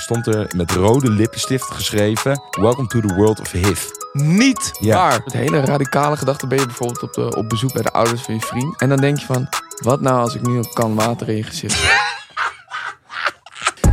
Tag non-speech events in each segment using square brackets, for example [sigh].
Stond er met rode lippenstift geschreven: Welcome to the world of HIV. Niet Ja. waar. Met hele radicale gedachten ben je bijvoorbeeld op, de, op bezoek bij de ouders van je vriend. En dan denk je van, wat nou als ik nu een kan water in je gezicht?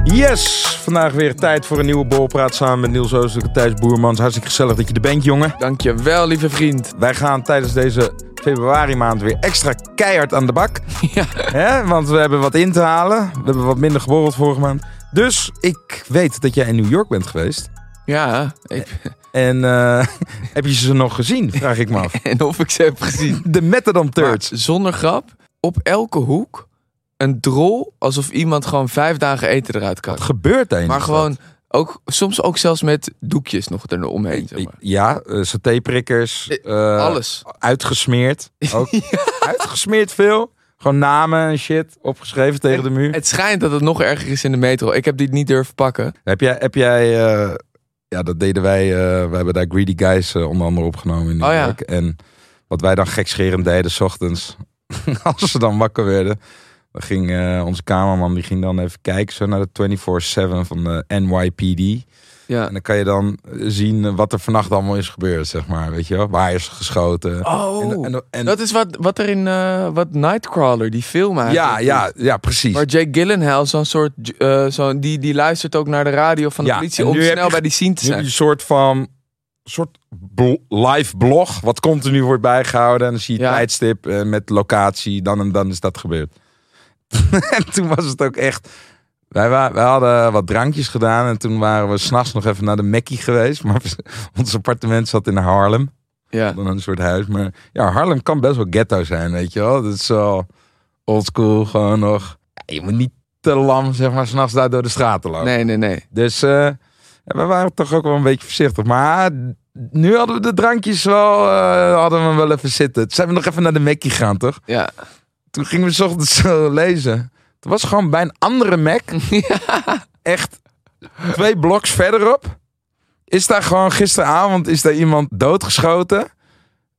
Yes! Vandaag weer tijd voor een nieuwe bolpraat samen met Niels Oostelijk en Thijs Boermans. Hartstikke gezellig dat je er bent, jongen. Dankjewel, lieve vriend. Wij gaan tijdens deze februari maand weer extra keihard aan de bak. [laughs] Ja. Hè? Want we hebben wat in te halen. We hebben wat minder geborreld vorige maand. Dus ik weet dat jij in New York bent geweest. Ja, ik, En eh, [laughs] heb je ze nog gezien, vraag ik me af. [laughs] en of ik ze heb gezien. De Methadon Maar Turds. zonder grap, op elke hoek een drol alsof iemand gewoon vijf dagen eten eruit kan. Wat gebeurt daar in Maar gewoon, ook, soms ook zelfs met doekjes nog eromheen. Zeg maar. Ja, uh, satéprikkers. eh, Alles. Uitgesmeerd. [laughs] Ook. Uitgesmeerd veel. Gewoon namen en shit opgeschreven tegen de muur. Het schijnt dat het nog erger is in de metro. Ik heb die niet durven pakken. Heb jij, heb jij eh, ja, dat deden wij. eh, we hebben daar Greedy Guys eh, onder andere opgenomen in New Oh ja. En wat wij dan gekscherend deden, s ochtends, [laughs] als ze dan wakker werden, dan ging eh, onze cameraman die ging dan even kijken zo naar de 24/7 van de NYPD. Ja. En dan kan je dan zien wat er vannacht allemaal is gebeurd, zeg maar, weet je wel? Waar is geschoten? Oh, En- en- en- dat is wat, wat er in eh, wat Nightcrawler, die film ja, eigenlijk ja, doet. ja, precies. Waar Jake Gyllenhaal zo'n soort, eh, zo, die, die luistert ook naar de radio van de Ja, politie om snel je- bij die scene te zijn. een soort van soort live blog, wat continu wordt bijgehouden. En dan zie je Ja. tijdstip eh, met locatie, dan en dan is dat gebeurd. [laughs] en toen was het ook echt... Wij, wa- wij hadden wat drankjes gedaan en toen waren we s'nachts nog even naar de Mackie geweest. Maar ons appartement zat in Harlem, Ja. dan een soort huis. Maar ja, Harlem kan best wel ghetto zijn, weet je wel. Dat is zo oldschool gewoon nog. Ja, je moet niet te lam, zeg maar, s'nachts daar door de straten lopen. Nee, nee, nee. Dus eh, we waren toch ook wel een beetje voorzichtig. Maar nu hadden we de drankjes wel, eh, hadden we wel even zitten. Toen zijn we nog even naar de Mackie gegaan, toch? Ja. Toen gingen we 's ochtends [laughs] zo lezen. Het was gewoon bij een andere Mac, [laughs] echt twee bloks verderop. Is daar gewoon gisteravond is daar iemand doodgeschoten.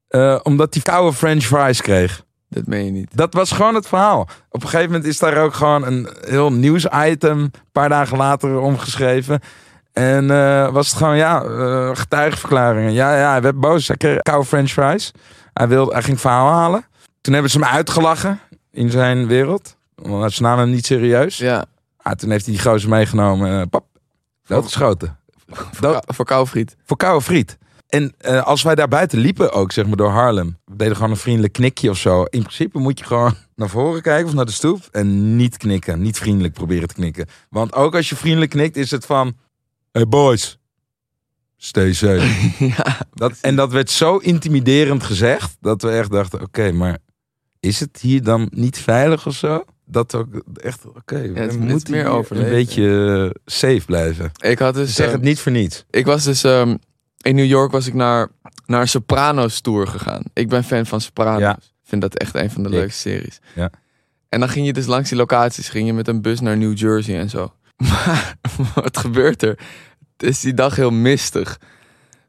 eh, omdat hij koude french fries kreeg. Dat meen je niet. Dat was gewoon het verhaal. Op een gegeven moment is daar ook gewoon een heel nieuwsitem een paar dagen later omgeschreven. En eh, was het gewoon, ja, eh, getuigenverklaringen. Ja, ja, hij werd boos. Hij kreeg koude french fries. Hij, wilde, hij ging verhaal halen. Toen hebben ze hem uitgelachen in zijn wereld. Want ze namen hem niet serieus. Ja. Ah, toen heeft hij die gozer meegenomen. eh pap, doodgeschoten. Dood, Voor koufriet. voor koude friet. En eh, als wij daar buiten liepen ook, zeg maar, door Harlem. We deden gewoon een vriendelijk knikje of zo. In principe moet je gewoon naar voren kijken of naar de stoep. En niet knikken. Niet vriendelijk proberen te knikken. Want ook als je vriendelijk knikt, is het van... Hey boys, stay safe. [laughs] ja. dat, en dat werd zo intimiderend gezegd, dat we echt dachten... Oké, maar is het hier dan niet veilig of zo? Dat ook echt, oké, we moeten meer overleven. een beetje eh, safe blijven. Ik had dus... Zeg eh, het niet voor niets. Ik was dus... ehm, in New York was ik naar, naar Sopranos tour gegaan. Ik ben fan van Sopranos. Ja. Ik vind dat echt een van de Ik. leukste series. Ja. En dan ging je dus langs die locaties. Ging je met een bus naar New Jersey en zo. [laughs] Maar wat gebeurt er? Het is die dag heel mistig.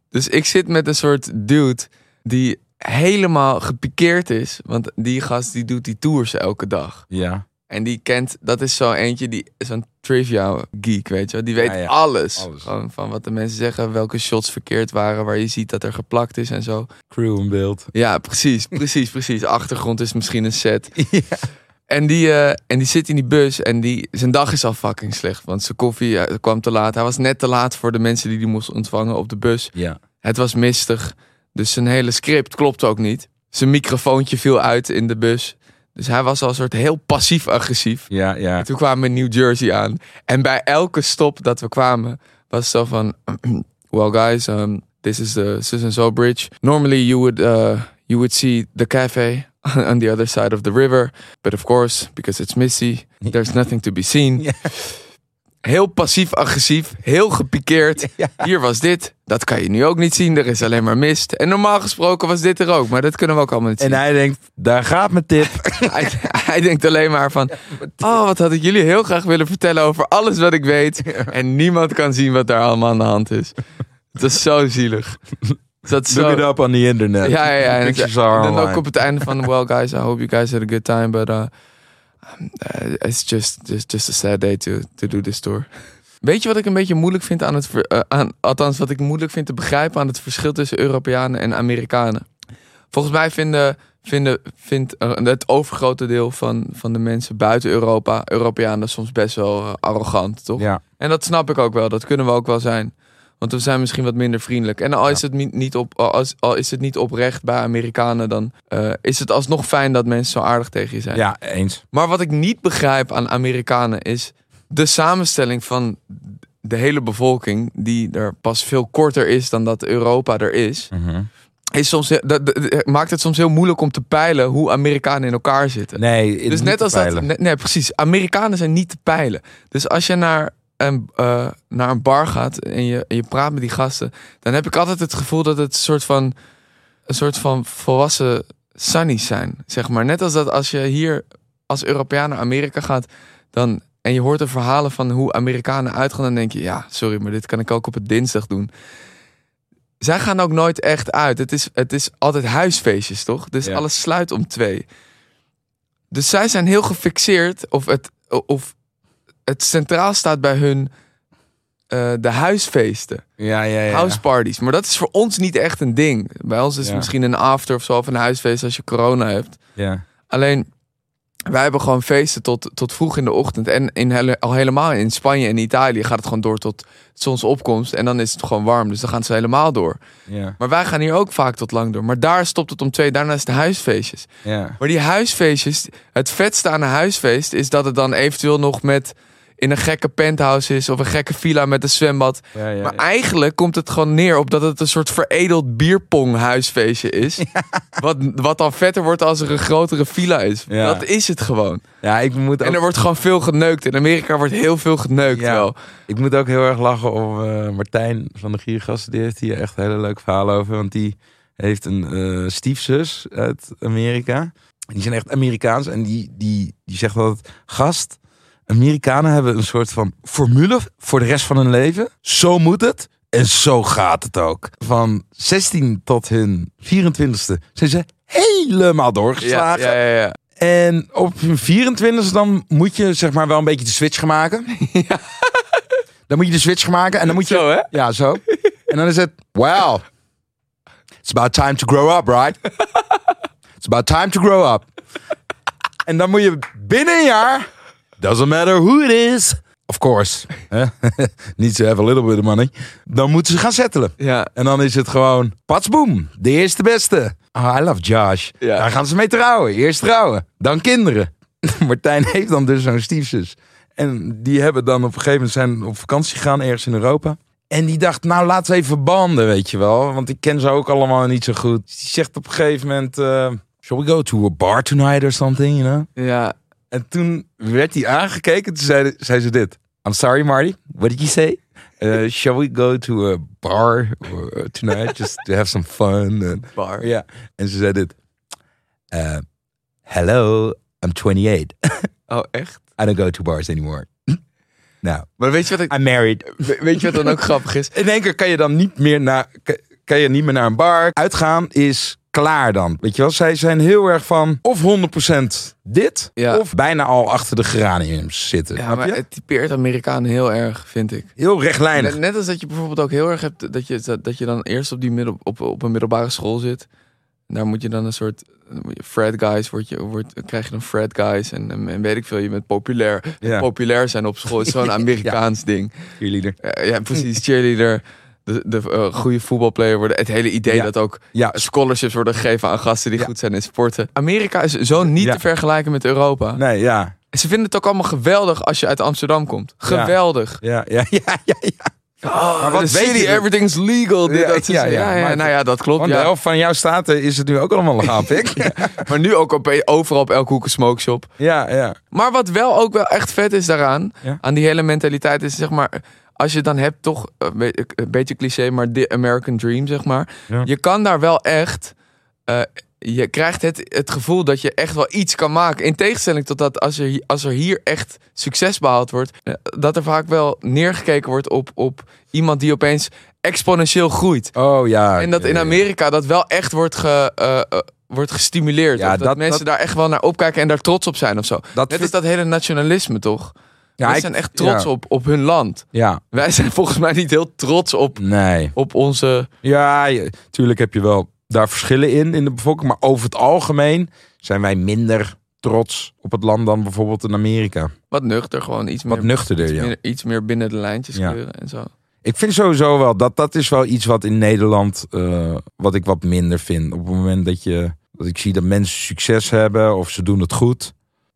Dus ik zit met een soort dude die helemaal gepikeerd is. Want die gast die doet die tours elke dag. Ja. En die kent, dat is zo eentje, die een trivia geek, weet je wel. Die weet Ja, ja. alles. Van wat de mensen zeggen, welke shots verkeerd waren, waar je ziet dat er geplakt is en zo. Crew in beeld. Ja, precies, [laughs] precies, precies. Achtergrond is misschien een set. [laughs] Ja. En die, eh, en die zit in die bus en die, zijn dag is al fucking slecht. Want zijn koffie eh, kwam te laat. Hij was net te laat voor de mensen die die moest ontvangen op de bus. Ja. Het was mistig. Dus zijn hele script klopt ook niet. Zijn microfoontje viel uit in de bus. Dus hij was al een soort heel passief-agressief. Ja, ja. En toen kwamen we in New Jersey aan. En bij elke stop dat we kwamen, was het zo van... [clears throat] Well guys, um, this is the So Bridge. Normally you would, uh, you would see the cafe [laughs] on the other side of the river. But of course, because it's misty, there's nothing to be seen. [laughs] Heel passief-agressief, heel gepikeerd. [laughs] Hier was dit. Dat kan je nu ook niet zien. Er is alleen maar mist. En normaal gesproken was dit er ook. Maar dat kunnen we ook allemaal niet zien. En hij denkt, daar gaat mijn tip. [laughs] hij, hij denkt alleen maar van... Oh, wat had ik jullie heel graag willen vertellen over alles wat ik weet. En niemand kan zien wat daar allemaal aan de hand is. [laughs] Het is zo zielig. Dat is Look zo... it up on the internet. Ja, ja, ja. En, en dan ook op het einde van... Well, guys, I hope you guys had a good time. But uh, uh, it's just, just, just a sad day to, to do this tour. Weet je wat ik een beetje moeilijk vind aan het... eh, aan, althans, wat ik moeilijk vind te begrijpen aan het verschil tussen Europeanen en Amerikanen? Volgens mij vinden, vinden, vindt het overgrote deel van, van de mensen buiten Europa... Europeanen soms best wel eh, arrogant, toch? Ja. En dat snap ik ook wel. Dat kunnen we ook wel zijn. Want we zijn misschien wat minder vriendelijk. En al is, het, niet- op, al is, al is het niet oprecht bij Amerikanen, dan eh, is het alsnog fijn dat mensen zo aardig tegen je zijn. ja, eens. Maar wat ik niet begrijp aan Amerikanen is de samenstelling van de hele bevolking, die er pas veel korter is dan dat Europa er is. Mhm. Is soms, dat, dat- maakt het soms heel moeilijk om te peilen hoe Amerikanen in elkaar zitten. Nee, Dus net als dat. nee, precies. Amerikanen zijn niet te peilen. Dus als je naar een, eh, naar een bar gaat en je, en je praat met die gasten, dan heb ik altijd het gevoel dat het een soort van, een soort van volwassen sunnies zijn. Zeg maar. Net als dat als je hier als Europeaan naar Amerika gaat, dan. En je hoort de verhalen van hoe Amerikanen uitgaan. Dan denk je, ja, sorry, maar dit kan ik ook op het dinsdag doen. Zij gaan ook nooit echt uit. Het is, het is altijd huisfeestjes, toch? Dus Ja. alles sluit om twee. Dus zij zijn heel gefixeerd of het, of het centraal staat bij hun eh, de huisfeesten, Ja, ja, ja. houseparties. Maar dat is voor ons niet echt een ding. Bij ons is het Ja. misschien een after of zo of een huisfeest als je corona hebt. ja. Alleen wij hebben gewoon feesten tot, tot vroeg in de ochtend. En in hele, al helemaal in Spanje en Italië gaat het gewoon door tot zonsopkomst. En dan is het gewoon warm. Dus dan gaan ze helemaal door. Ja, Maar wij gaan hier ook vaak tot lang door. Maar daar stopt het om twee. Daarna is het huisfeestjes. ja. Maar die huisfeestjes, het vetste aan een huisfeest is dat het dan eventueel nog met in een gekke penthouse is of een gekke villa met een zwembad. ja, ja, maar ja. eigenlijk komt het gewoon neer op dat het een soort veredeld bierpong huisfeestje is. [laughs] Wat, wat dan vetter wordt als er een grotere villa is. Dat is het gewoon. Ja, ik moet ook, En er wordt gewoon veel geneukt. In Amerika wordt heel veel geneukt Ja. wel. ik moet ook heel erg lachen om eh, Martijn van de Giergasten. Die heeft hier echt een hele leuk verhaal over. Want die heeft een eh, stiefzus uit Amerika. Die zijn echt Amerikaans. En die, die, die zegt altijd, gast, Amerikanen hebben een soort van formule voor de rest van hun leven. Zo moet het. En zo gaat het ook. Van 16 tot hun 24ste zijn ze helemaal doorgeslagen. ja, ja, ja. En op hun 24 dan moet je zeg maar wel een beetje de switch gaan maken. [laughs] Dan moet je de switch gaan maken en dan moet je... Zo, hè? Ja, zo. En dan is het... Wow. It's about time to grow up, right? [laughs] It's about time to grow up. En dan moet je binnen een jaar... Doesn't matter who it is. Of course. Need to have a little bit of money. Dan moeten ze gaan settelen. Ja, En dan is het gewoon, patsboom, de eerste beste. Ah, I love Josh. Ja. Daar gaan ze mee trouwen. Eerst trouwen, dan kinderen. [laughs] Martijn heeft dan dus zo'n stiefzus. En die hebben dan op een gegeven moment zijn op vakantie gegaan ergens in Europa. En die dacht, nou laten we even banden, weet je wel. Want ik ken ze ook allemaal niet zo goed. Die zegt op een gegeven moment, eh, shall we go to a bar tonight or something, you know? ja. En toen werd hij aangekeken. Toen zei, zei ze dit. I'm sorry, Marty. What did you say? Uh, shall we go to a bar or- tonight just to have some fun? En- Bar. ja. En ze zei dit. Uh, hello, I'm 28. Oh, echt? I don't go to bars anymore. nou, Maar weet je wat ik... I'm married. we- Weet je wat dan ook [laughs] grappig is? In één keer kan je dan niet meer naar, kan je niet meer naar een bar. Uitgaan is klaar dan. Weet je wel, zij zijn heel erg van of 100% dit, Ja. of bijna al achter de geraniums zitten. Ja, maar het typeert Amerikanen heel erg, vind ik. Heel rechtlijnig. Net, net als dat je bijvoorbeeld ook heel erg hebt dat je, dat je dan eerst op, die middel, op, op een middelbare school zit. Daar moet je dan een soort frat guys, word je, wordt, krijg je dan frat guys en, en, weet ik veel, je bent populair. Ja. Populair zijn op school is zo'n [laughs] Amerikaans ding. Cheerleader. Ja, precies, cheerleader, [laughs] de, de eh, goede voetbalplayer worden. Het hele idee Ja. dat ook Ja, scholarships worden gegeven aan gasten die Ja. goed zijn in sporten. Amerika is zo niet te vergelijken met Europa. nee, ja. Ze vinden het ook allemaal geweldig als je uit Amsterdam komt. Geweldig. Ja, ja, ja, ja, ja. Oh, Maar wat weet je- everything's legal. Dit, Ja, dat, ja, ja, ja, nou ja, dat klopt. De Ja. helft van jouw staten is het nu ook allemaal legaal, [laughs] pik. Maar nu ook op, overal op elke hoek een smokeshop. Ja, ja. Maar wat wel ook wel echt vet is daaraan, aan die hele mentaliteit, is zeg maar, als je het dan hebt, toch een be- een beetje cliché, maar de American Dream, zeg maar. Ja. Je kan daar wel echt, eh, je krijgt het, het gevoel dat je echt wel iets kan maken. In tegenstelling tot dat als er, als er hier echt succes behaald wordt, eh, dat er vaak wel neergekeken wordt op, op iemand die opeens exponentieel groeit. Oh ja. En dat in. Amerika dat wel echt wordt, ge, eh, eh, wordt gestimuleerd. Ja, dat, dat- mensen dat- daar echt wel naar opkijken en daar trots op zijn of zo. Dat Net vind- is dat hele nationalisme toch? Ja, Wij ik- zijn echt trots ja. op, op hun land. Ja, Wij zijn volgens mij niet heel trots op, nee. op onze... Ja, je- tuurlijk heb je wel daar verschillen in, in de bevolking. Maar over het algemeen zijn wij minder trots op het land dan bijvoorbeeld in Amerika. Wat nuchter, gewoon iets Wat meer, nuchterder, iets, ja. meer, iets meer binnen de lijntjes Ja. kleuren en zo. Ik vind sowieso wel dat dat is wel iets wat in Nederland, eh, wat ik wat minder vind. Op het moment dat, je, dat ik zie dat mensen succes hebben of ze doen het goed.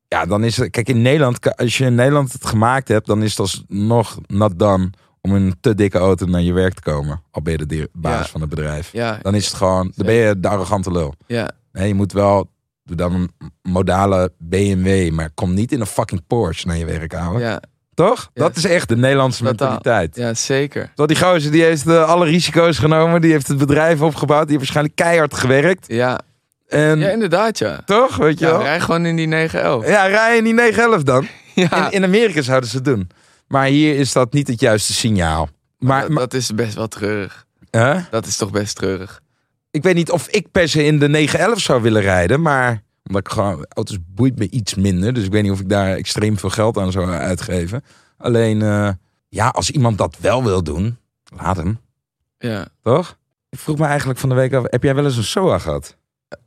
Ja, dan is het. Kijk, in Nederland, als je in Nederland het gemaakt hebt, dan is het alsnog not done om in een te dikke auto naar je werk te komen. Al ben je de baas Ja. van het bedrijf. Ja, Dan is het gewoon, dan ben je de arrogante lul. ja, Nee, je moet wel, doe dan een modale BMW, maar kom niet in een fucking Porsche naar je werk, ouwe. ja, Toch? Ja. Dat is echt de Nederlandse mentaliteit. ja, zeker. Terwijl die gozer, die heeft eh, alle risico's genomen. Die heeft het bedrijf opgebouwd. Die heeft waarschijnlijk keihard gewerkt. Ja, En ja inderdaad, ja. toch, weet je Ja, wel? rij gewoon in die 911. Ja, rij in die 911 dan. [laughs] Ja, In, in Amerika zouden ze het doen. Maar hier is dat niet het juiste signaal. Maar, dat, maar dat is best wel treurig. hè? Dat is toch best treurig. ik weet niet of ik per se in de 911 zou willen rijden. Maar omdat ik gewoon, auto's boeit me iets minder. Dus ik weet niet of ik daar extreem veel geld aan zou uitgeven. Alleen, eh, ja, als iemand dat wel wil doen, laat hem. Ja. Toch? Ik vroeg me eigenlijk van de week af, heb jij wel eens een SOA gehad?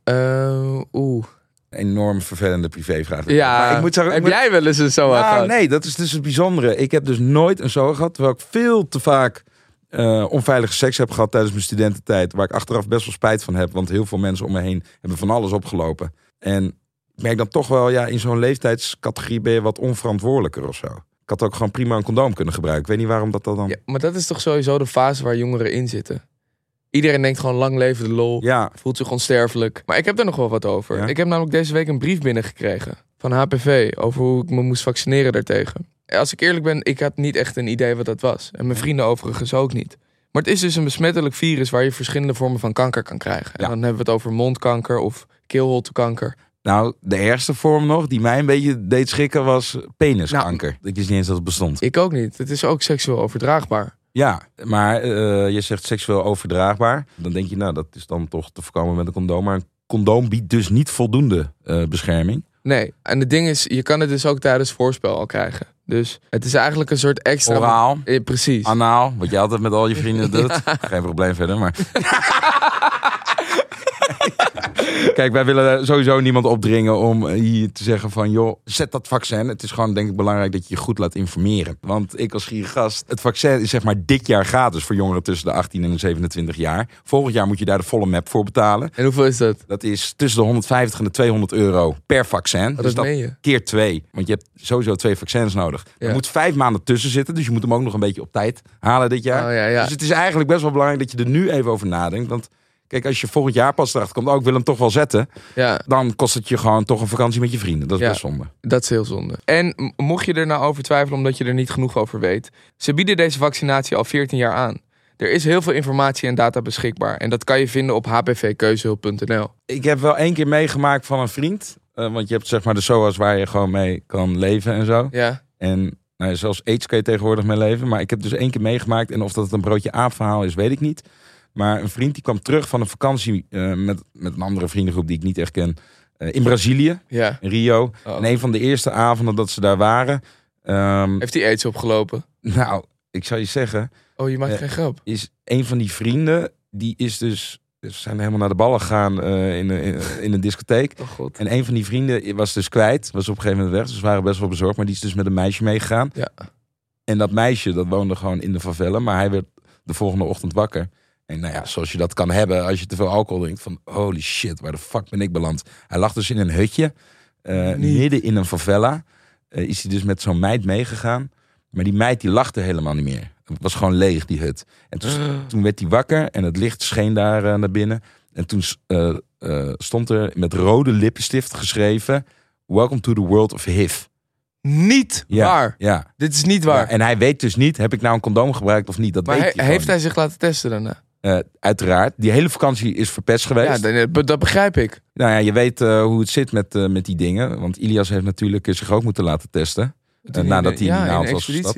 Eh, Oeh. enorm vervelende privévraag. Ja, maar ik moet zeggen, heb moet- jij wel eens een SOA Nou, gehad? nee, dat is dus het bijzondere. Ik heb dus nooit een SOA gehad, terwijl ik veel te vaak eh, onveilige seks heb gehad tijdens mijn studententijd, waar ik achteraf best wel spijt van heb, want heel veel mensen om me heen hebben van alles opgelopen. En ik merk dan toch wel, ja, in zo'n leeftijdscategorie ben je wat onverantwoordelijker of zo. Ik had ook gewoon prima een condoom kunnen gebruiken. Ik weet niet waarom dat, dat dan... Ja, maar dat is toch sowieso de fase waar jongeren in zitten. Iedereen denkt gewoon lang leven de lol. Ja, Voelt zich onsterfelijk. Maar ik heb er nog wel wat over. Ja? Ik heb namelijk deze week een brief binnengekregen van HPV over hoe ik me moest vaccineren daartegen. Als ik eerlijk ben, ik had niet echt een idee wat dat was. En mijn vrienden overigens ook niet. Maar het is dus een besmettelijk virus waar je verschillende vormen van kanker kan krijgen. En Ja. dan hebben we het over mondkanker of keelholtekanker. nou, de ergste vorm nog, die mij een beetje deed schrikken, was peniskanker. ik wist niet eens dat het bestond. Ik ook niet. Het is ook seksueel overdraagbaar. Ja, maar eh, je zegt seksueel overdraagbaar. Dan denk je, nou, dat is dan toch te voorkomen met een condoom. Maar een condoom biedt dus niet voldoende eh, bescherming. Nee, en het ding is, je kan het dus ook tijdens voorspel al krijgen. Dus het is eigenlijk een soort extra... Oraal, Eh, precies. anaal, wat je altijd met al je vrienden [laughs] doet. Geen probleem verder, maar... [laughs] Kijk, wij willen sowieso niemand opdringen om hier te zeggen van... joh, zet dat vaccin. Het is gewoon denk ik belangrijk dat je je goed laat informeren. Want ik als gast, het vaccin is zeg maar dit jaar gratis... voor jongeren tussen de 18 en de 27 jaar. Volgend jaar moet je daar de volle map voor betalen. En hoeveel is dat? Dat is tussen de 150 en de 200 euro per vaccin. Oh, dus dat dat meen je. keer twee. Want je hebt sowieso twee vaccins nodig. Ja. Er moet vijf maanden tussen zitten. Dus je moet hem ook nog een beetje op tijd halen dit jaar. Oh ja, ja. Dus het is eigenlijk best wel belangrijk dat je er nu even over nadenkt. Want kijk, als je volgend jaar pas erachter komt... oh, ik wil hem toch wel zetten... Ja, dan kost het je gewoon toch een vakantie met je vrienden. Dat is Ja. best zonde. dat is heel zonde. En mocht je er nou over twijfelen omdat je er niet genoeg over weet. Ze bieden deze vaccinatie al 14 jaar aan. Er is heel veel informatie en data beschikbaar. En dat kan je vinden op hpvkeuzehulp.nl. Ik heb wel één keer meegemaakt van een vriend. eh, want je hebt zeg maar de SOA's waar je gewoon mee kan leven en zo. Ja, En nou, zelfs aids kan je tegenwoordig mee leven. Maar ik heb dus één keer meegemaakt. En of dat een broodje aap verhaal is, weet ik niet. Maar een vriend die kwam terug van een vakantie eh, met, met een andere vriendengroep die ik niet echt ken. eh, in Brazilië, ja. in Rio. Oh. En een van de eerste avonden dat ze daar waren. ehm, Heeft hij aids opgelopen? nou, ik zou je zeggen, Oh, je maakt Eh, geen grap. is een van die vrienden, die is dus, ze zijn helemaal naar de ballen gegaan in, in, in een discotheek. Oh god. En een van die vrienden was dus kwijt, was op een gegeven moment weg. Dus ze waren best wel bezorgd, maar die is dus met een meisje meegegaan. Ja. En dat meisje, dat woonde gewoon in de favela, maar hij werd de volgende ochtend wakker. En nou ja, zoals je dat kan hebben als je te veel alcohol drinkt, van holy shit, waar de fuck ben ik beland? Hij lag dus in een hutje, eh, midden in een favela. Eh, is hij dus met zo'n meid meegegaan. Maar die meid die lachte helemaal niet meer. Het was gewoon leeg, die hut. En toen, toen werd hij wakker en het licht scheen daar eh, naar binnen. En toen eh, eh, stond er met rode lippenstift geschreven... Welcome to the world of HIV. Niet Ja, waar. Ja. Dit is niet waar. Ja, en hij weet dus niet, heb ik nou een condoom gebruikt of niet? Dat maar weet hij- heeft hij zich laten testen daarna? Eh, uiteraard. Die hele vakantie is verpest geweest. Ja, dat, dat begrijp ik. Nou ja, je weet eh, hoe het zit met, eh, met die dingen. Want Ilias heeft natuurlijk eh, zich ook moeten laten testen. Nadat hij ja, in Nederland een was.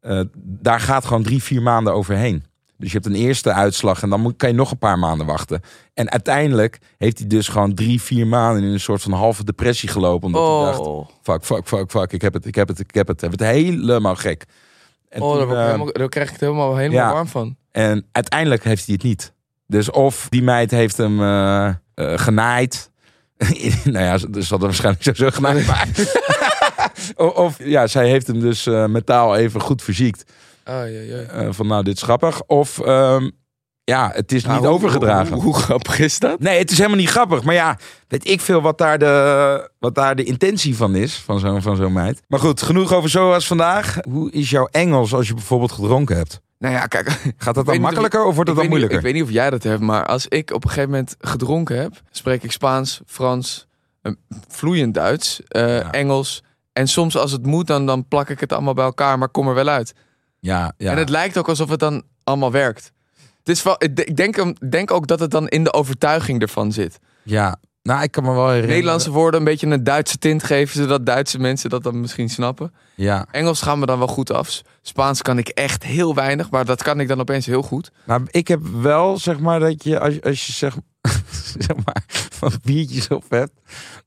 Eh, daar gaat gewoon drie, vier maanden overheen. Dus je hebt een eerste uitslag en dan moet, kan je nog een paar maanden wachten. En uiteindelijk heeft hij dus gewoon drie, vier maanden in een soort van halve depressie gelopen. Omdat hij dacht, Oh, fuck, fuck, fuck, fuck, ik heb het, ik heb het, ik heb het. Hij werd helemaal gek. En, oh toen, daar, eh, helemaal, krijg ik het helemaal, helemaal ja. warm van. En uiteindelijk heeft hij het niet. Dus of die meid heeft hem eh, genaaid. [laughs] nou ja, ze had hem waarschijnlijk sowieso genaaid. [laughs] Maar [laughs] of, of ja, zij heeft hem dus eh, metaal even goed verziekt. Oh, van nou, dit is grappig. Of ehm, ja, het is Nou, niet hoe- overgedragen. Hoe, hoe, hoe grappig is dat? Nee, het is helemaal niet grappig. Maar ja, weet ik veel wat daar de, wat daar de intentie van is. Van zo'n van zo'n meid. Maar goed, genoeg over zoals vandaag. Hoe is jouw Engels als je bijvoorbeeld gedronken hebt? Nou ja, kijk. [laughs] Gaat dat dan of makkelijker of wordt het dan niet- moeilijker? ik weet niet of jij dat hebt, maar als ik op een gegeven moment gedronken heb, spreek ik Spaans, Frans, eh, vloeiend Duits, eh, Ja. Engels. En soms als het moet, dan, dan plak ik het allemaal bij elkaar, maar kom er wel uit. Ja, ja. En het lijkt ook alsof het dan allemaal werkt. Het is wel, ik denk, ik denk ook dat het dan in de overtuiging ervan zit. ja. Nou, ik kan me wel herinneren. Nederlandse woorden een beetje een Duitse tint geven, zodat Duitse mensen dat dan misschien snappen. Ja. Engels gaan me dan wel goed af. Spaans kan ik echt heel weinig, maar dat kan ik dan opeens heel goed. Maar ik heb wel, zeg maar, dat je als, je- als je zeg, [laughs] zeg maar, van biertjes op hebt,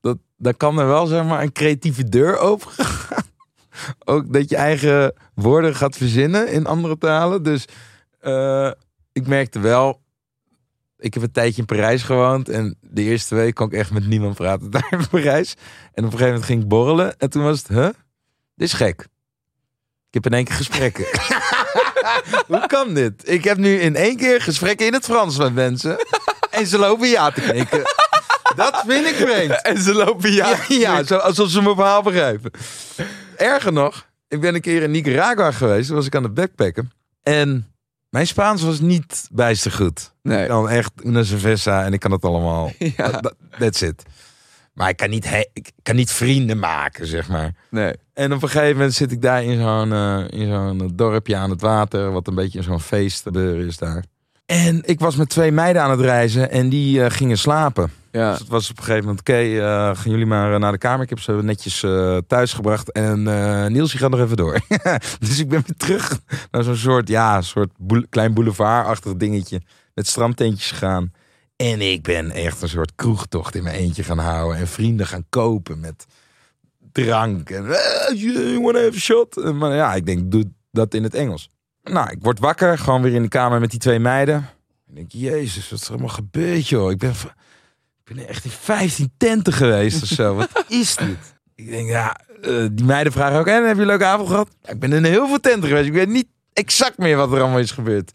dat, dan kan er wel, zeg maar, een creatieve deur open gaan. [laughs] Ook dat je eigen woorden gaat verzinnen in andere talen. Dus eh, ik merkte wel, ik heb een tijdje in Parijs gewoond en de eerste week kon ik echt met niemand praten [laughs] daar in Parijs. En op een gegeven moment ging ik borrelen en toen was het, huh? Dit is gek. Ik heb in één keer gesprekken. [laughs] Hoe kan dit? Ik heb nu in één keer gesprekken in het Frans met mensen. [laughs] En ze lopen ja te knikken. Dat vind ik vreemd. En ze lopen ja. Ja, ja zo, alsof ze mijn verhaal begrijpen. Erger nog, ik ben een keer in Nicaragua geweest. Toen was ik aan het backpacken. En mijn Spaans was niet bijster goed. Nee. Ik kan echt una cerveza en ik kan het allemaal. [laughs] Ja. That's it. Maar ik kan, niet he- ik kan niet vrienden maken, zeg maar. Nee. En op een gegeven moment zit ik daar in zo'n eh, in zo'n dorpje aan het water, wat een beetje zo'n feestbeur is daar. En ik was met twee meiden aan het reizen en die eh, gingen slapen. Ja. Dus het was op een gegeven moment, oké, eh, gaan jullie maar eh, naar de kamer. Ik heb ze netjes eh, thuis gebracht en eh Niels, gaat nog even door. [laughs] dus ik ben weer terug naar zo'n soort, ja, soort klein boulevardachtig dingetje met strandtentjes gegaan. En ik ben echt een soort kroegtocht in mijn eentje gaan houden en vrienden gaan kopen met drank. En you have a shot? Maar ja, ik denk, doe dat in het Engels. Nou, ik word wakker, gewoon weer in de kamer met die twee meiden. Ik denk, jezus, wat is er allemaal gebeurd, joh? Ik ben, ik ben echt in 15 tenten geweest of zo. Wat is dit? Ik denk, ja, eh, die meiden vragen ook, en heb je een leuke avond gehad? Ik ben in heel veel tenten geweest. Ik weet niet exact meer wat er allemaal is gebeurd.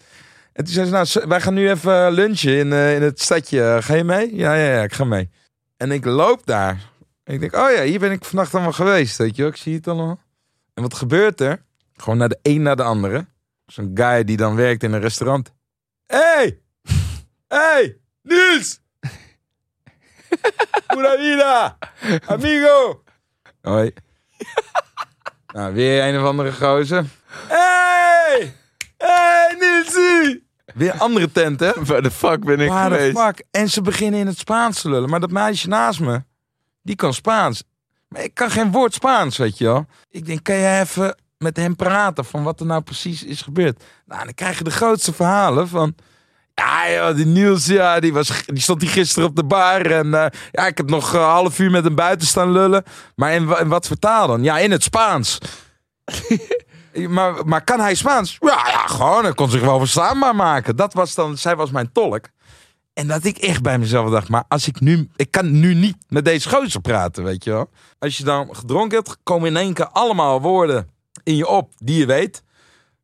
En toen zei ze, nou, wij gaan nu even lunchen in, eh, in het stadje. Ga je mee? Ja, ja, ja, ik ga mee. En ik loop daar. En ik denk, oh ja, hier ben ik vannacht allemaal geweest. Weet je ik zie het allemaal. En wat gebeurt er? Gewoon naar de een naar de andere. Zo'n guy die dan werkt in een restaurant. Hey! [laughs] Hey! Niels! Pura vida! Amigo! Hoi. [laughs] Nou, weer een of andere gozer. Hey! Hey, Nielsie! Weer andere tent, hè? Waar de fuck ben ik Waar de geweest? fuck? En ze beginnen in het Spaans te lullen. Maar dat meisje naast me, die kan Spaans. Maar ik kan geen woord Spaans, weet je wel. Ik denk, kan jij even met hem praten van wat er nou precies is gebeurd? Nou, dan krijg je de grootste verhalen van... Ja, joh, die Niels, ja, die, was, die stond die gisteren op de bar. En eh, ja, ik heb nog een half uur met hem buiten staan lullen. Maar in wat vertaal dan? Ja, in het Spaans. [laughs] maar, maar kan hij Spaans? Ja, ja, gewoon. Hij kon zich wel verstaanbaar maken. Dat was dan, zij was mijn tolk. En dat ik echt bij mezelf dacht, maar als ik nu, ik kan nu niet met deze gozer praten, weet je wel. Als je dan gedronken hebt, komen in één keer allemaal woorden in je op die je weet.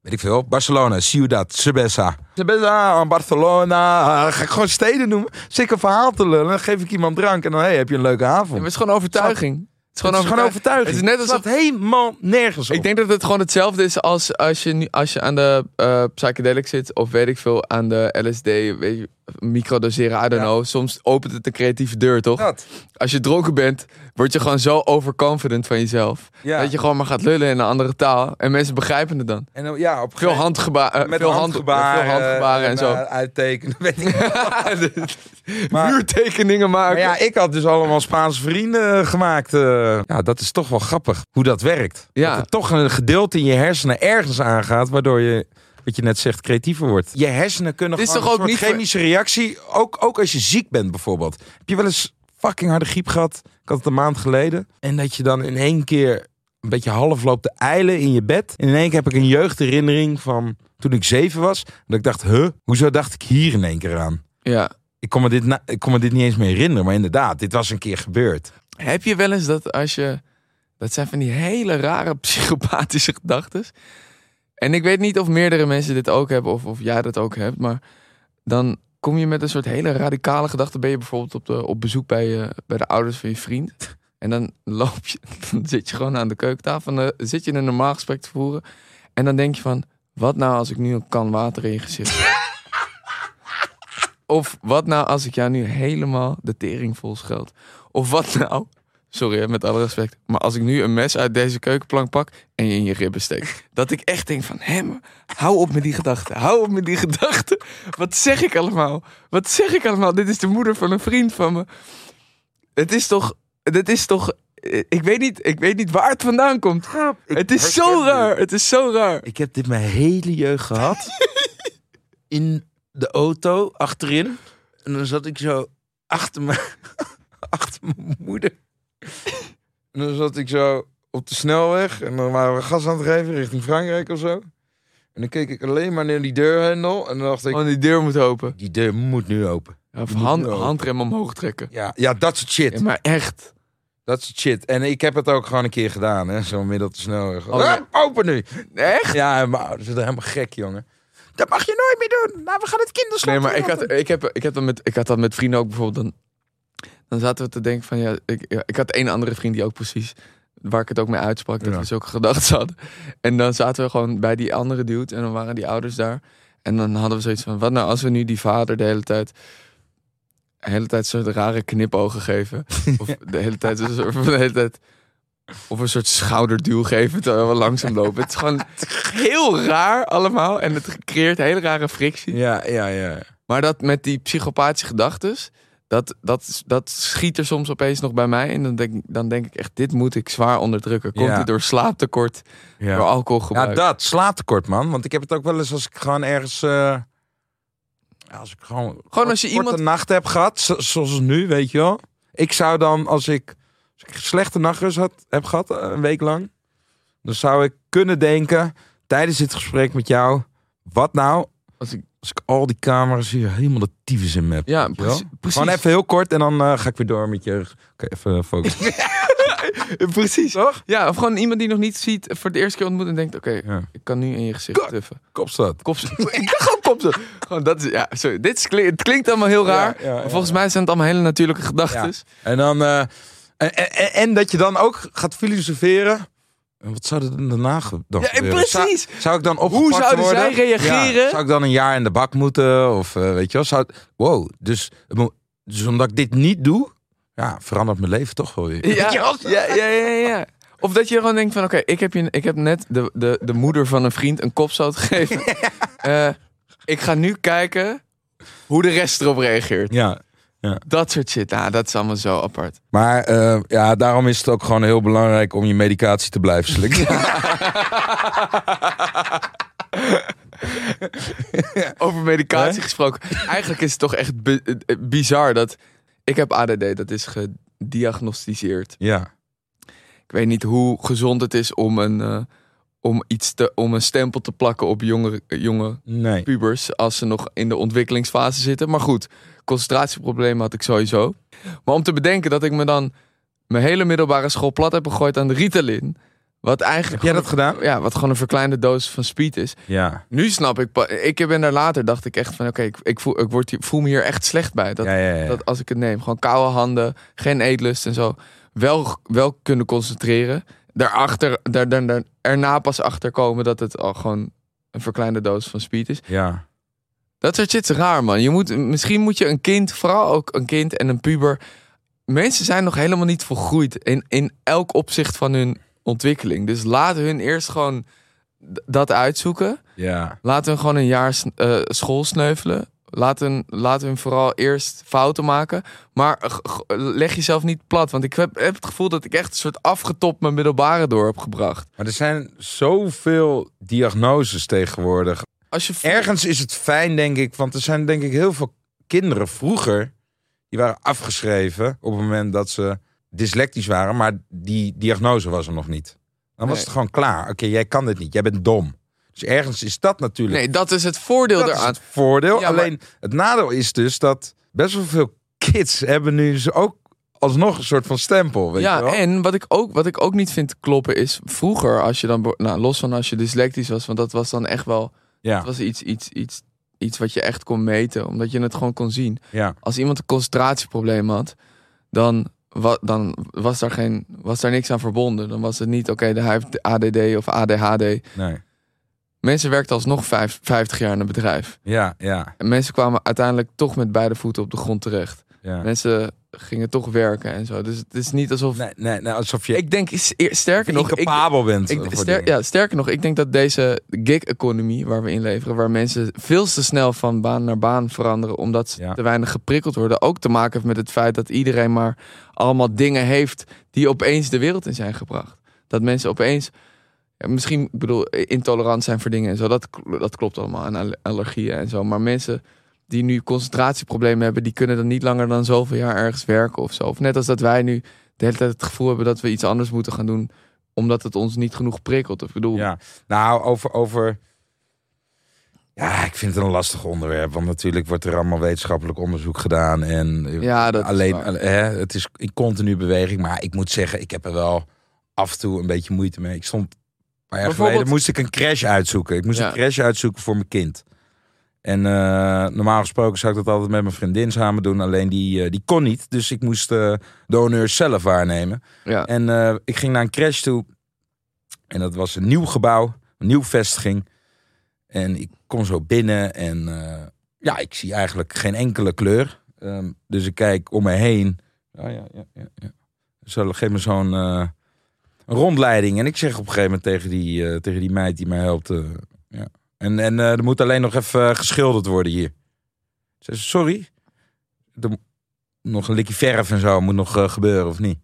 Weet ik veel, Barcelona, Ciudad, Cerveza. Cerveza, Barcelona, Ah, ga ik gewoon steden noemen. Zeker een verhaal te lullen, dan geef ik iemand drank en dan hey, heb je een leuke Ja, maar avond. het is gewoon overtuiging. Het is gewoon, het is gewoon overtuiging. overtuiging. Het is net Het slaat helemaal nergens op. Ik denk dat het gewoon hetzelfde is als als je, nu, als je aan de eh psychedelic zit. Of weet ik veel, aan de LSD. Weet je, microdoseren, I don't Ja. know. Soms opent het een creatieve deur, toch? dat. Als je dronken bent, word je gewoon zo overconfident van jezelf. Ja. Dat je gewoon maar gaat lullen in een andere taal. En mensen begrijpen het dan. En dan- ja, op Veel handgebaren, met veel, hand- handgebaren, veel handgebaren en zo. eh, uittekenen, weet ik [laughs] [laughs] Maar- Muurtekeningen maken. Maar ja, ik had dus allemaal Spaanse vrienden gemaakt. Eh. ja, dat is toch wel grappig hoe dat werkt. Ja. Dat er toch een gedeelte in je hersenen ergens aangaat, waardoor je, wat je net zegt, creatiever wordt. Je hersenen kunnen is gewoon toch een ook soort niet chemische reactie, ook, ook als je ziek bent bijvoorbeeld. Heb je wel eens fucking harde griep gehad? Ik had het een maand geleden. En dat je dan in één keer een beetje half loopt te eilen in je bed. En in één keer heb ik een jeugdherinnering van toen ik zeven was. Dat ik dacht, huh, hoezo dacht ik hier in één keer aan? ja. Ik kon, me dit ik kon me dit niet eens meer herinneren, maar inderdaad, dit was een keer gebeurd. Heb je wel eens dat als je... Dat zijn van die hele rare [laughs] psychopathische gedachten. En ik weet niet of meerdere mensen dit ook hebben of, of jij dat ook hebt. Maar dan kom je met een soort hele radicale gedachte. Ben je bijvoorbeeld op, de, op bezoek bij, je, bij de ouders van je vriend. En dan loop je, [laughs] dan zit je gewoon aan de keukentafel. En dan zit je een normaal gesprek te voeren. En dan denk je van, wat nou als ik nu een kan water in je gezicht? Of wat nou als ik jou nu helemaal de tering vol scheld? Of wat nou, sorry met alle respect, maar als ik nu een mes uit deze keukenplank pak en je in je ribben steek. Dat ik echt denk van, hé, maar hou op met die gedachten. Hou op met die gedachten. Wat zeg ik allemaal? Wat zeg ik allemaal? Dit is de moeder van een vriend van me. Het is toch, dit is toch, ik weet niet, ik weet niet waar het vandaan komt. Het is zo raar. Het is zo raar. Ik heb dit mijn hele jeugd gehad. [laughs] in de auto, achterin. En dan zat ik zo achter mijn, [laughs] achter mijn moeder. En dan zat ik zo op de snelweg. En dan waren we gas aan het geven richting Frankrijk of zo. En dan keek ik alleen maar naar die deurhendel. En dan dacht ik, Oh, die deur moet open. die deur moet nu open. Of hand, open. handrem omhoog trekken. Ja, ja dat soort shit. Ja, maar echt. Dat soort shit. En ik heb het ook gewoon een keer gedaan, hè. Zo midden op de snelweg. Oh, Ah, open nu. Echt? Ja, mijn ouders zijn helemaal gek, jongen. Dat mag je nooit meer doen. Nou, we gaan het kinderslot Nee, maar ik had, ik, heb, ik, heb dat met, ik had dat met vrienden ook bijvoorbeeld. Dan, dan zaten we te denken van ja ik, ja, ik had één andere vriend die ook precies. Waar ik het ook mee uitsprak, dat Ja. we zulke gedachten hadden. En dan zaten we gewoon bij die andere dude en dan waren die ouders daar. En dan hadden we zoiets van: wat nou als we nu die vader de hele tijd. De hele tijd soort rare knipogen geven. Of [laughs] de hele tijd, de hele tijd of een soort schouderduw geven terwijl we langzaam lopen. Het is gewoon heel raar allemaal. En het creëert hele rare frictie. Ja, ja, ja. Maar dat met die psychopathische gedachten, dat, dat, dat schiet er soms opeens nog bij mij. En dan denk, dan denk ik echt, dit moet ik zwaar onderdrukken. Komt Ja. dit door slaaptekort, door Ja, alcoholgebruik? ja dat. Slaaptekort, man. Want ik heb het ook wel eens als ik gewoon ergens... eh, ja, als ik gewoon... Gewoon als je iemand- nacht heb gehad, zo- zoals nu, weet je wel. Ik zou dan, als ik, als ik slechte nachtrust had, heb gehad, eh, een week lang... Dan zou ik kunnen denken, tijdens dit gesprek met jou... Wat nou, Als ik, als ik al die camera's hier helemaal de tyfus in heb. ja, precies. Gewoon even heel kort en dan eh, ga ik weer door met je... Oké, even focussen. [laughs] precies. Toch? Ja, of gewoon iemand die nog niet ziet, voor de eerste keer ontmoet en denkt, oké, Ja. ik kan nu in je gezicht Kut. truffen. Kopstad. Kop, [laughs] ik dacht gewoon kop Gewoon dat is, ja, sorry. Dit is, het klinkt allemaal heel raar. Ja, ja, volgens mij zijn het allemaal hele natuurlijke gedachten. En dan... eh, en, en, en dat je dan ook gaat filosoferen. En Wat zou er dan daarna dan Ja, gebeuren? precies. Zou, zou ik dan opgepakt zouden worden? zij reageren? Ja, zou ik dan een jaar in de bak moeten? Of eh, weet je wel? Zou, wow. Dus, dus omdat ik dit niet doe... Ja, verandert mijn leven toch wel weer. [laughs] Ja, ja, ja, ja, ja. Of dat je gewoon denkt van, oké, ik, heb je, ik heb net de, de, de moeder van een vriend een kopstoot gegeven. [laughs] Eh, ik ga nu kijken hoe de rest erop reageert. Ja. Dat soort shit, nou, dat is allemaal zo apart. Maar eh, ja, daarom is het ook gewoon heel belangrijk om je medicatie te blijven slikken. [laughs] Over medicatie gesproken. Eigenlijk is het toch echt bi- eh, bizar dat... Ik heb ADD, dat is gediagnosticeerd. ja. Ik weet niet hoe gezond het is om een, eh, om iets te, om een stempel te plakken op jonge, jonge Nee. pubers als ze nog in de ontwikkelingsfase zitten. Maar goed, concentratieproblemen had ik sowieso. Maar om te bedenken dat ik me dan mijn hele middelbare school plat heb gegooid aan de Ritalin. Wat eigenlijk Heb jij dat gedaan? Ja, wat gewoon een verkleinde dosis van speed is. Ja. Nu snap ik, ik ben daar later, dacht ik echt van oké, ik, ik, voel, ik word voel me hier echt slecht bij. Dat, ja, ja, ja. dat als ik het neem, gewoon koude handen, geen eetlust en zo. wel, wel kunnen concentreren. Daarachter, daar, daar, daar, erna pas achter komen dat het al gewoon een verkleinde doos van speed is. Ja. Dat soort shit is raar, man. Je moet, misschien moet je een kind, vooral ook een kind en een puber. Mensen zijn nog helemaal niet volgroeid in, in elk opzicht van hun ontwikkeling. Dus laat hun eerst gewoon dat uitzoeken. Ja. Laat hun gewoon een jaar eh, school sneuvelen. Laat hun, laat hun vooral eerst fouten maken. Maar leg jezelf niet plat. Want ik heb, heb het gevoel dat ik echt een soort afgetopt mijn middelbare door heb gebracht. Maar er zijn zoveel diagnoses tegenwoordig. Als je Ergens is het fijn, denk ik, want er zijn denk ik heel veel kinderen vroeger die waren afgeschreven op het moment dat ze dyslectisch waren, maar die diagnose was er nog niet. Dan was Nee. het gewoon klaar. Oké, jij kan dit niet, jij bent dom. Dus ergens is dat natuurlijk Nee, dat is het voordeel dat is het voordeel. Ja, maar- Alleen het nadeel is dus dat best wel veel kids hebben nu dus ook alsnog een soort van stempel. Weet je Ja, wel? en wat ik, ook, wat ik ook niet vind kloppen is... Vroeger, als je dan... Nou, los van als je dyslectisch was... Want dat was dan echt wel... ja, Dat was iets, iets, iets, iets wat je echt kon meten. Omdat je het gewoon kon zien. ja, Als iemand een concentratieprobleem had... Dan, wa, dan was, daar geen, was daar niks aan verbonden. Dan was het niet... Oké, hij heeft ADD of ADHD. nee. Mensen werkten alsnog vijf, 50 jaar in een bedrijf. Ja, ja, En mensen kwamen uiteindelijk toch met beide voeten op de grond terecht. ja. Mensen gingen toch werken en zo. Dus het is niet alsof... Nee, nee, nee, alsof je Ik denk, sterker nog, ik, bent. ik, ster- ja, sterker nog, ik denk dat deze gig-economie waar we in leveren, waar mensen veel te snel van baan naar baan veranderen, omdat ze Ja. te weinig geprikkeld worden, ook te maken heeft met het feit dat iedereen maar allemaal dingen heeft die opeens de wereld in zijn gebracht. Dat mensen opeens, misschien, ik bedoel, intolerant zijn voor dingen en zo, dat, dat klopt allemaal, en alle- allergieën en zo. Maar mensen die nu concentratieproblemen hebben, die kunnen dan niet langer dan zoveel jaar ergens werken of zo. Of net als dat wij nu de hele tijd het gevoel hebben dat we iets anders moeten gaan doen omdat het ons niet genoeg prikkelt. Ik bedoel, Ja, nou, over, over. Ja, ik vind het een lastig onderwerp. Want natuurlijk wordt er allemaal wetenschappelijk onderzoek gedaan. En Ja, dat alleen, alle- hè, het is in continu beweging. Maar ik moet zeggen, ik heb er wel af en toe een beetje moeite mee. Ik stond een paar jaar Bijvoorbeeld- geleden, moest ik een crash uitzoeken. Ik moest Ja. een crash uitzoeken voor mijn kind. En eh, normaal gesproken zou ik dat altijd met mijn vriendin samen doen. Alleen die, eh, die kon niet. Dus ik moest eh, de honneurs zelf waarnemen. ja. En ik ging naar een crash toe. En dat was een nieuw gebouw, een nieuw vestiging. En ik kom zo binnen en ja, ik zie eigenlijk geen enkele kleur. Ehm, dus ik kijk om me heen. Ja, ja, ja, ja. ja. Zo, geef me zo'n rondleiding. En ik zeg op een gegeven moment tegen die, tegen die meid die mij helpt. En, en eh, er moet alleen nog even eh, geschilderd worden hier. Ze zei, sorry. Er nog een likje verf en zo moet nog eh, gebeuren of niet?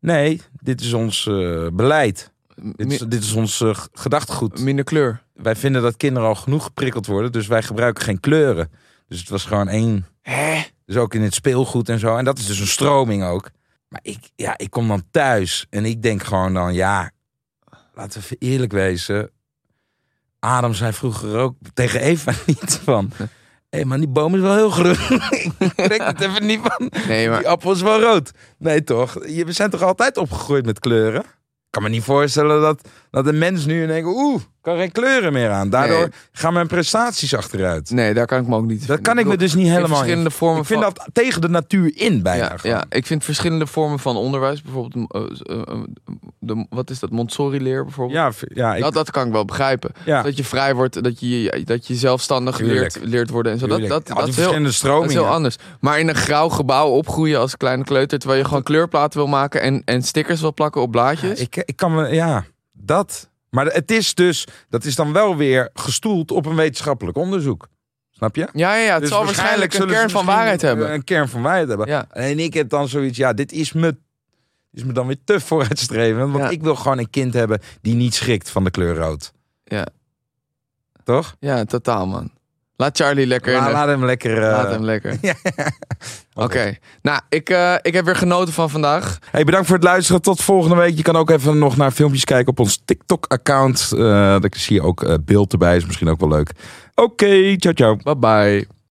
Nee, dit is ons beleid. Dit is, dit is ons gedachtegoed. minder kleur. Wij vinden dat kinderen al genoeg geprikkeld worden, dus wij gebruiken geen kleuren. Dus het was gewoon één. Hè? Dus ook in het speelgoed en zo. En dat is dus een stroming ook. Maar ik, ja, ik kom dan thuis en ik denk gewoon dan, ja, laten we even eerlijk wezen. Adam zei vroeger ook tegen Eva [laughs] niet van. Hé, maar die boom is wel heel groen. [laughs] ik denk het even niet van. Nee, maar Die appel is wel rood. Nee, toch? Je- We zijn toch altijd opgegroeid met kleuren? Ik kan me niet voorstellen dat, dat een mens nu denkt... Oeh, kan geen kleuren meer aan. Daardoor Nee. gaan mijn prestaties achteruit. nee, daar kan ik me ook niet. Dat kan ik me dus niet in helemaal... verschillende vormen ik vind van. dat tegen de natuur in bijna ja, ja, ik vind verschillende vormen van onderwijs, bijvoorbeeld, eh, eh, eh, de, wat is dat, Montessori-leer bijvoorbeeld. Ja, ja, ik, dat, dat kan ik wel begrijpen. ja. Dat je vrij wordt, dat je, dat je zelfstandig Tuurlijk. leert, leert worden en zo. Dat, tuurlijk. dat, dat, is heel, dat is heel anders. Maar in een grauw gebouw opgroeien als kleine kleuter, terwijl je gewoon kleurplaten wil maken en, en stickers wil plakken op blaadjes. ik, ik kan me... Ja, dat. Maar het is dus... Dat is dan wel weer gestoeld op een wetenschappelijk onderzoek. Snap je? ja, ja, ja, het Dus zal waarschijnlijk een kern van waarheid hebben. Een kern van waarheid hebben. Ja. En ik heb dan zoiets, ja, dit is me, is me dan weer te [laughs] vooruitstrevend. Want Ja. ik wil gewoon een kind hebben die niet schrikt van de kleur rood. Ja. Toch? Ja, totaal man. Laat Charlie lekker in La- laat hem lekker. eh, Laat hem lekker. [laughs] Ja. Oké. Nou, ik, eh, ik heb weer genoten van vandaag. Hey, bedankt voor het luisteren. Tot volgende week. Je kan ook even nog naar filmpjes kijken op ons TikTok-account. Eh daar zie je ook eh, beeld erbij. Is misschien ook wel leuk. Oké, ciao, ciao. Bye bye.